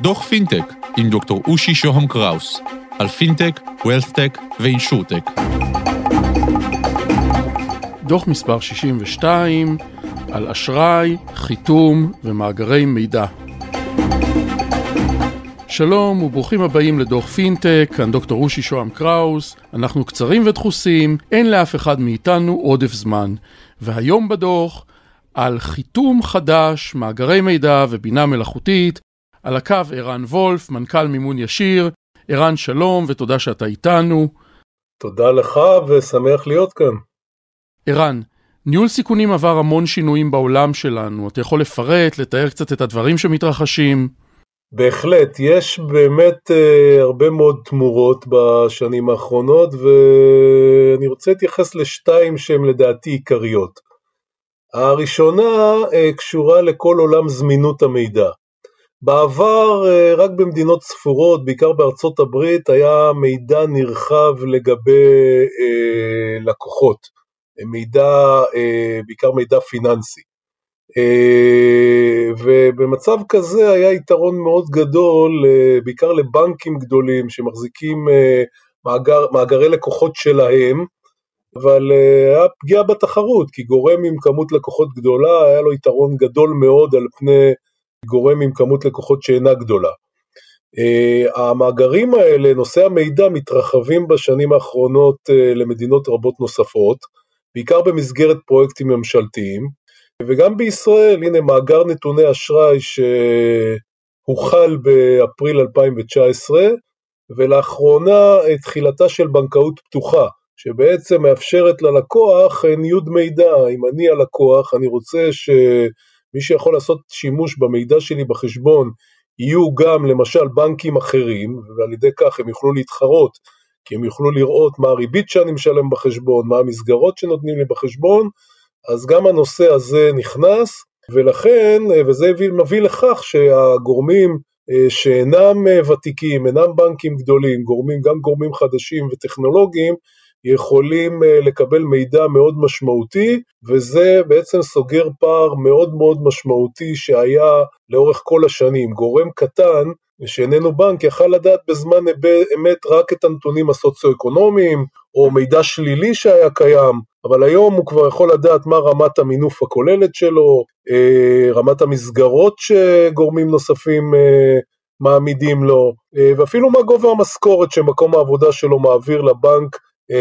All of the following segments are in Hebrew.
דוח פינטק עם דוקטור רושי שוהם קראוס על פינטק, וולת'טק ואינשורטק. דוח מספר 62 על אשראי, חיתום ומאגרי מידע. שלום וברוכים הבאים לדוח פינטק, כאן דוקטור רושי שוהם קראוס, אנחנו קצרים ודחוסים, אין לאף אחד מאיתנו עודף זמן. והיום בדוח, על חיתום חדש, מאגרי מידע ובינה מלאכותית, על הקו ערן וולף, מנכ"ל מימון ישיר. ערן, שלום ותודה שאתה איתנו. תודה לך ושמח להיות כאן. ערן, ניהול סיכונים עבר המון שינויים בעולם שלנו, אתה יכול לפרט, לתאר קצת את הדברים שמתרחשים? בהחלט, יש באמת uh, הרבה מאוד תמורות בשנים האחרונות ואני רוצה להתייחס לשתיים שהן לדעתי עיקריות. הראשונה uh, קשורה לכל עולם זמינות המידע. בעבר uh, רק במדינות ספורות, בעיקר בארצות הברית, היה מידע נרחב לגבי uh, לקוחות, מידע, בעיקר מידע פיננסי. אה, ובמצב כזה היה יתרון מאוד גדול, אה, בעיקר לבנקים גדולים שמחזיקים אה, מאגר, מאגרי לקוחות שלהם, אבל היה פגיעה בתחרות, כי גורם עם כמות לקוחות גדולה, היה לו יתרון גדול מאוד על פני גורם עם כמות לקוחות שאינה גדולה. המאגרים האלה, נושאי המידע, מתרחבים בשנים האחרונות למדינות רבות נוספות, בעיקר במסגרת פרויקטים ממשלתיים, וגם בישראל, הנה מאגר נתוני אשראי שהוחל באפריל 2019, ולאחרונה תחילתה של בנקאות פתוחה, שבעצם מאפשרת ללקוח ניוד מידע. אם אני הלקוח, אני רוצה שמי שיכול לעשות שימוש במידע שלי בחשבון יהיו גם למשל בנקים אחרים, ועל ידי כך הם יוכלו להתחרות, כי הם יוכלו לראות מה הריבית שאני משלם בחשבון, מה המסגרות שנותנים לי בחשבון, אז גם הנושא הזה נכנס, ולכן, וזה מביא לכך שהגורמים אה, שאינם אה, ותיקים, אינם בנקים גדולים, גורמים, גם גורמים חדשים וטכנולוגיים, יכולים אה, לקבל מידע מאוד משמעותי, וזה בעצם סוגר פער מאוד מאוד משמעותי שהיה לאורך כל השנים. גורם קטן, שאיננו בנק, יכל לדעת בזמן אמת רק את הנתונים הסוציו-אקונומיים, או מידע שלילי שהיה קיים, אבל היום הוא כבר יכול לדעת מה רמת המינוף הכוללת שלו, אה, רמת המסגרות שגורמים נוספים אה, מעמידים לו, ואפילו מה גובה המשכורת שמקום העבודה שלו מעביר לבנק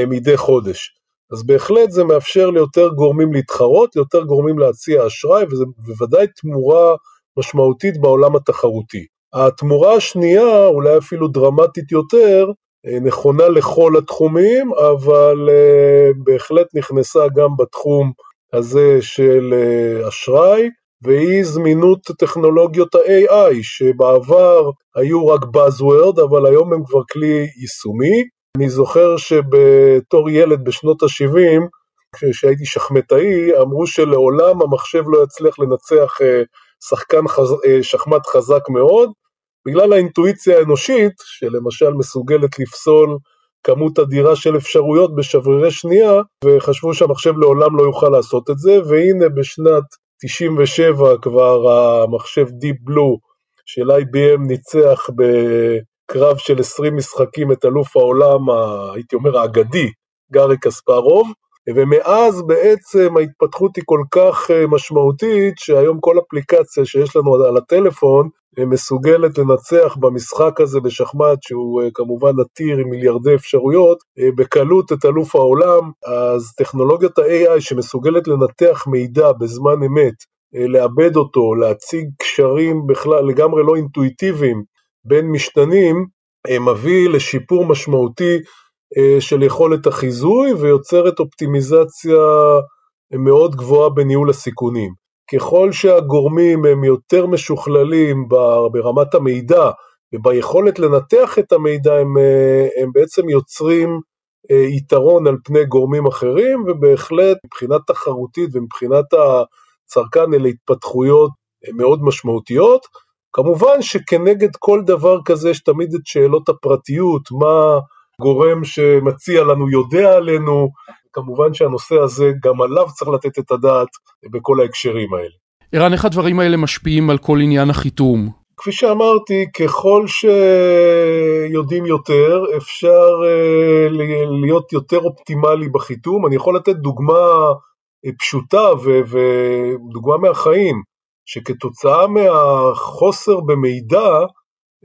מדי חודש. אז בהחלט זה מאפשר ליותר גורמים להתחרות, ליותר גורמים להציע אשראי, וזה בוודאי תמורה משמעותית בעולם התחרותי. התמורה השנייה, אולי אפילו דרמטית יותר, אה, נכונה לכל התחומים, אבל אה, בהחלט נכנסה גם בתחום הזה של אה, אשראי, והיא זמינות טכנולוגיות ה-AI, שבעבר היו רק Buzzword, אבל היום הם כבר כלי יישומי. אני זוכר שבתור ילד בשנות ה-70, כשהייתי שחמטאי, אמרו שלעולם המחשב לא יצליח לנצח שחקן חז... שחמט חזק מאוד, בגלל האינטואיציה האנושית, שלמשל מסוגלת לפסול כמות אדירה של אפשרויות בשברירי שנייה, וחשבו שהמחשב לעולם לא יוכל לעשות את זה, והנה בשנת 97 כבר המחשב Deep Blue של IBM ניצח בקרב של 20 משחקים את אלוף העולם, הייתי אומר האגדי, גארי קספרוב, ומאז בעצם ההתפתחות היא כל כך אה, משמעותית, שהיום כל אפליקציה שיש לנו על הטלפון אה, מסוגלת לנצח במשחק הזה בשחמט, שהוא אה, כמובן עתיר עם מיליארדי אפשרויות, בקלות את אלוף העולם, אז טכנולוגיית ה-AI שמסוגלת לנתח מידע בזמן אמת, לעבד אותו, להציג קשרים בכלל לגמרי לא אינטואיטיביים בין משתנים, מביא לשיפור משמעותי אה, של יכולת החיזוי ויוצרת אופטימיזציה מאוד גבוהה בניהול הסיכונים. ככל שהגורמים הם יותר משוכללים ברמת המידע וביכולת לנתח את המידע, הם, אה, הם בעצם יוצרים אה, יתרון על פני גורמים אחרים, ובהחלט מבחינה תחרותית ומבחינת הצרכן אלה התפתחויות מאוד משמעותיות. כמובן שכנגד כל דבר כזה יש תמיד את שאלות הפרטיות, מה גורם שמציע לנו יודע עלינו, כמובן שהנושא הזה גם עליו צריך לתת את הדעת בכל ההקשרים האלה. ערן, איך הדברים האלה משפיעים על כל עניין החיתום? כפי שאמרתי, ככל שיודעים יותר, אפשר אה, להיות יותר אופטימלי בחיתום. אני יכול לתת דוגמה אה, פשוטה ודוגמה מהחיים, שכתוצאה מהחוסר במידע,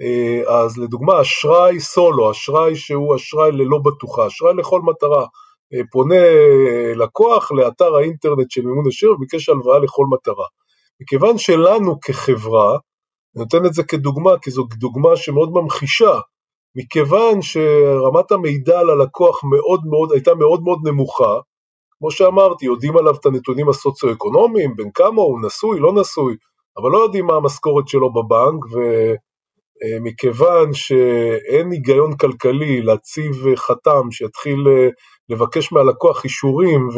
אה, אז לדוגמה אשראי סולו, אשראי שהוא אשראי ללא בטוחה, אשראי לכל מטרה. פונה לקוח לאתר האינטרנט של מימון השיר וביקש הלוואה לכל מטרה. מכיוון שלנו כחברה, אני נותן את זה כדוגמה, כי זו דוגמה שמאוד ממחישה, מכיוון שרמת המידע על הלקוח מאוד מאוד, הייתה מאוד מאוד נמוכה, כמו שאמרתי, יודעים עליו את הנתונים הסוציו-אקונומיים, בין כמה הוא נשוי, לא נשוי, אבל לא יודעים מה המשכורת שלו בבנק, ומכיוון שאין היגיון כלכלי להציב חתם שיתחיל לבקש מהלקוח אישורים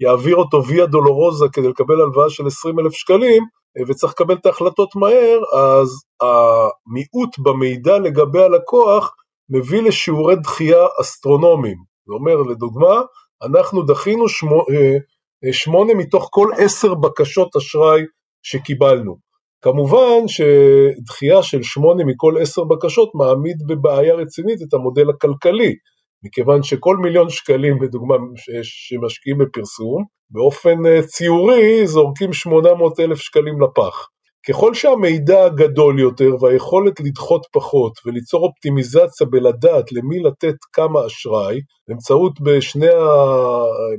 ויעביר אותו ויה דולורוזה כדי לקבל הלוואה של 20 אלף שקלים, וצריך לקבל את ההחלטות מהר, אז המיעוט במידע לגבי הלקוח מביא לשיעורי דחייה אסטרונומיים. זה אומר, לדוגמה, אנחנו דחינו שמו, אה, אה, שמונה מתוך כל עשר בקשות אשראי שקיבלנו. כמובן שדחייה של שמונה מכל עשר בקשות מעמיד בבעיה רצינית את המודל הכלכלי, מכיוון שכל מיליון שקלים, לדוגמה, שמשקיעים בפרסום, באופן אה, ציורי זורקים 800 אלף שקלים לפח. ככל שהמידע גדול יותר והיכולת לדחות פחות וליצור אופטימיזציה בלדעת למי לתת כמה אשראי, באמצעות בשני ה...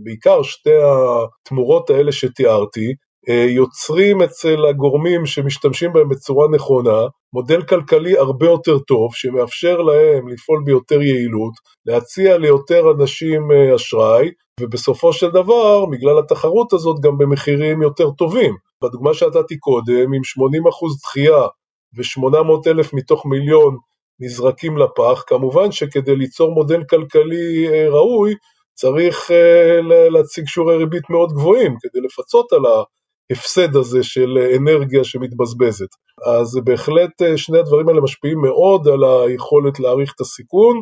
בעיקר שתי התמורות האלה שתיארתי, אה, יוצרים אצל הגורמים שמשתמשים בהם בצורה נכונה מודל כלכלי הרבה יותר טוב שמאפשר להם לפעול ביותר יעילות, להציע ליותר אנשים אה, אשראי ובסופו של דבר בגלל התחרות הזאת גם במחירים יותר טובים. בדוגמה שנתתי קודם עם 80% דחייה ו-800 אלף מתוך מיליון נזרקים לפח, כמובן שכדי ליצור מודל כלכלי אה, ראוי צריך להציג שיעורי ריבית מאוד גבוהים כדי לפצות על. ההפסד הזה של אנרגיה שמתבזבזת. אז בהחלט אה, שני הדברים האלה משפיעים מאוד על היכולת להעריך את הסיכון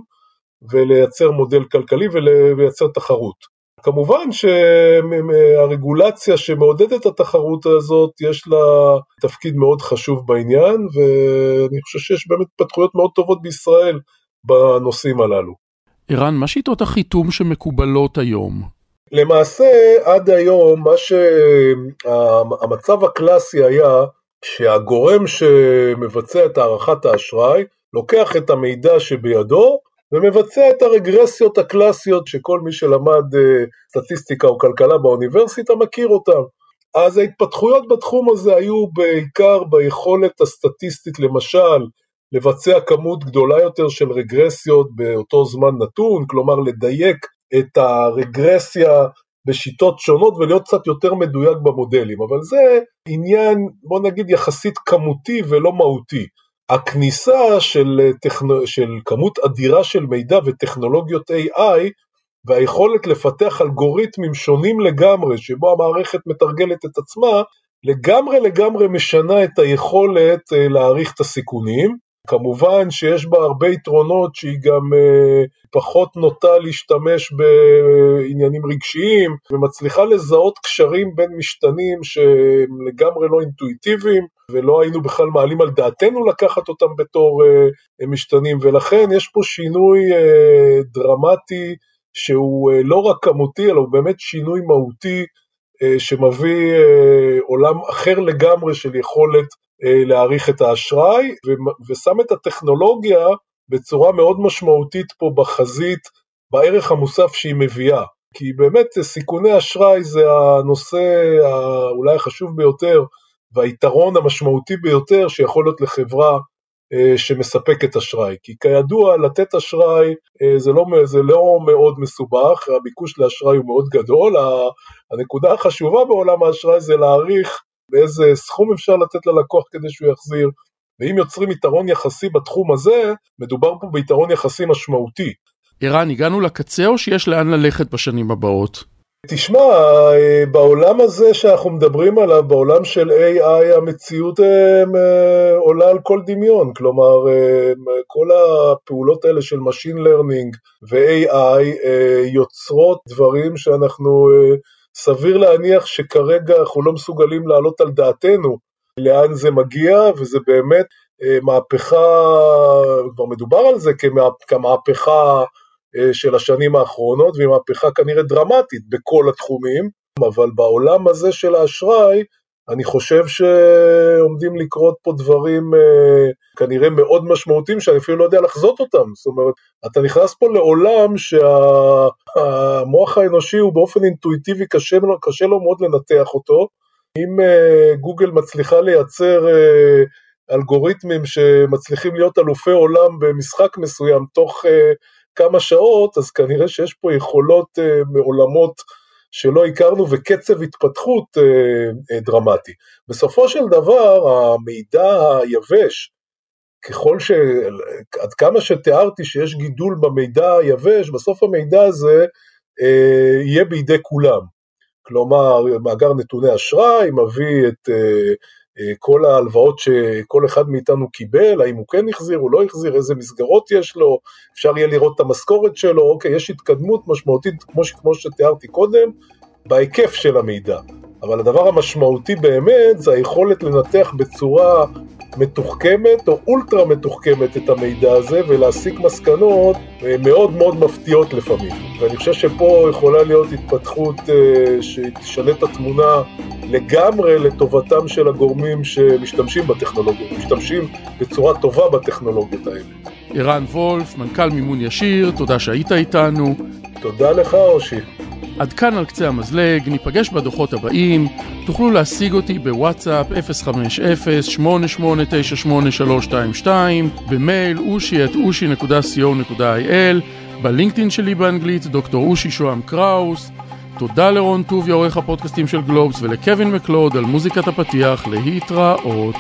ולייצר מודל כלכלי ולייצר תחרות. כמובן שהרגולציה שמעודדת את התחרות הזאת יש לה תפקיד מאוד חשוב בעניין ואני חושב שיש באמת התפתחויות מאוד טובות בישראל בנושאים הללו. ערן, מה שיטות החיתום שמקובלות היום? למעשה עד היום מה שהמצב הקלאסי היה שהגורם שמבצע את הערכת האשראי לוקח את המידע שבידו ומבצע את הרגרסיות הקלאסיות שכל מי שלמד אה, סטטיסטיקה או כלכלה באוניברסיטה מכיר אותן. אז ההתפתחויות בתחום הזה היו בעיקר ביכולת הסטטיסטית למשל לבצע כמות גדולה יותר של רגרסיות באותו זמן נתון, כלומר לדייק את הרגרסיה בשיטות שונות ולהיות קצת יותר מדויק במודלים, אבל זה עניין, בוא נגיד, יחסית כמותי ולא מהותי. הכניסה של, טכנו, של כמות אדירה של מידע וטכנולוגיות AI והיכולת לפתח אלגוריתמים שונים לגמרי, שבו המערכת מתרגלת את עצמה, לגמרי לגמרי משנה את היכולת אה, להעריך את הסיכונים, כמובן שיש בה הרבה יתרונות שהיא גם אה, פחות נוטה להשתמש בעניינים רגשיים ומצליחה לזהות קשרים בין משתנים שהם לגמרי לא אינטואיטיביים ולא היינו בכלל מעלים על דעתנו לקחת אותם בתור אה, משתנים. ולכן יש פה שינוי אה, דרמטי שהוא לא רק כמותי אלא הוא באמת שינוי מהותי שמביא עולם אחר לגמרי של יכולת להעריך את האשראי, ושם את הטכנולוגיה בצורה מאוד משמעותית פה בחזית, בערך המוסף שהיא מביאה. כי באמת סיכוני אשראי זה הנושא אולי החשוב ביותר והיתרון המשמעותי ביותר שיכול להיות לחברה אה, שמספקת אשראי. כי כידוע, לתת אשראי אה, זה לא, זה לא מאוד מסובך, הביקוש לאשראי הוא מאוד גדול, הנקודה החשובה בעולם האשראי זה להעריך באיזה סכום אפשר לתת ללקוח כדי שהוא יחזיר, ואם יוצרים יתרון יחסי בתחום הזה, מדובר פה ביתרון יחסי משמעותי. ערן, הגענו לקצה או שיש לאן ללכת בשנים הבאות? תשמע, בעולם הזה שאנחנו מדברים עליו, בעולם של AI, המציאות הם, אה, עולה על כל דמיון. כלומר, אה, כל הפעולות האלה של Machine Learning ו-AI אה, יוצרות דברים שאנחנו סביר להניח שכרגע אנחנו לא מסוגלים להעלות על דעתנו לאן זה מגיע, וזה באמת אה, מהפכה, כבר מדובר על זה כמהפכה אה, של השנים האחרונות, והיא מהפכה כנראה דרמטית בכל התחומים, אבל בעולם הזה של האשראי, אני חושב שעומדים לקרות פה דברים אה, כנראה מאוד משמעותיים שאני אפילו לא יודע לחזות אותם. זאת אומרת, אתה נכנס פה לעולם שהמוח האנושי הוא באופן אינטואיטיבי קשה, קשה לו מאוד לנתח אותו. אם אה, גוגל מצליחה לייצר אה, אלגוריתמים שמצליחים להיות אלופי עולם במשחק מסוים תוך כמה שעות, אז כנראה שיש פה יכולות מעולמות שלא הכרנו וקצב התפתחות אה, אה, דרמטי. בסופו של דבר המידע היבש, ככל ש... עד כמה שתיארתי שיש גידול במידע היבש, בסוף המידע הזה אה, יהיה בידי כולם. כלומר, מאגר נתוני אשראי מביא את אה, כל ההלוואות שכל אחד מאיתנו קיבל, האם הוא כן החזיר, הוא לא החזיר, איזה מסגרות יש לו, אפשר יהיה לראות את המשכורת שלו, אוקיי, יש התקדמות משמעותית, כמו, כמו שתיארתי קודם, בהיקף של המידע. אבל הדבר המשמעותי באמת זה היכולת לנתח בצורה מתוחכמת או אולטרה מתוחכמת את המידע הזה ולהסיק מסקנות אה, מאוד מאוד מפתיעות לפעמים. ואני חושב שפה יכולה להיות התפתחות אה, שתשנה את התמונה לגמרי לטובתם של הגורמים שמשתמשים בטכנולוגיות, משתמשים בצורה טובה בטכנולוגיות האלה. ערן וולף, מנכ"ל מימון ישיר, תודה שהיית איתנו. תודה לך, אושי. עד כאן על קצה המזלג, ניפגש בדוחות הבאים, תוכלו להשיג אותי בוואטסאפ 050-8898322, במייל אושי את אושי.co.il, בלינקדאין שלי באנגלית, דוקטור אושי שוהם קראוס. תודה לרון טוביה, עורך הפודקאסטים של גלובס, ולקווין מקלוד על מוזיקת הפתיח להתראות.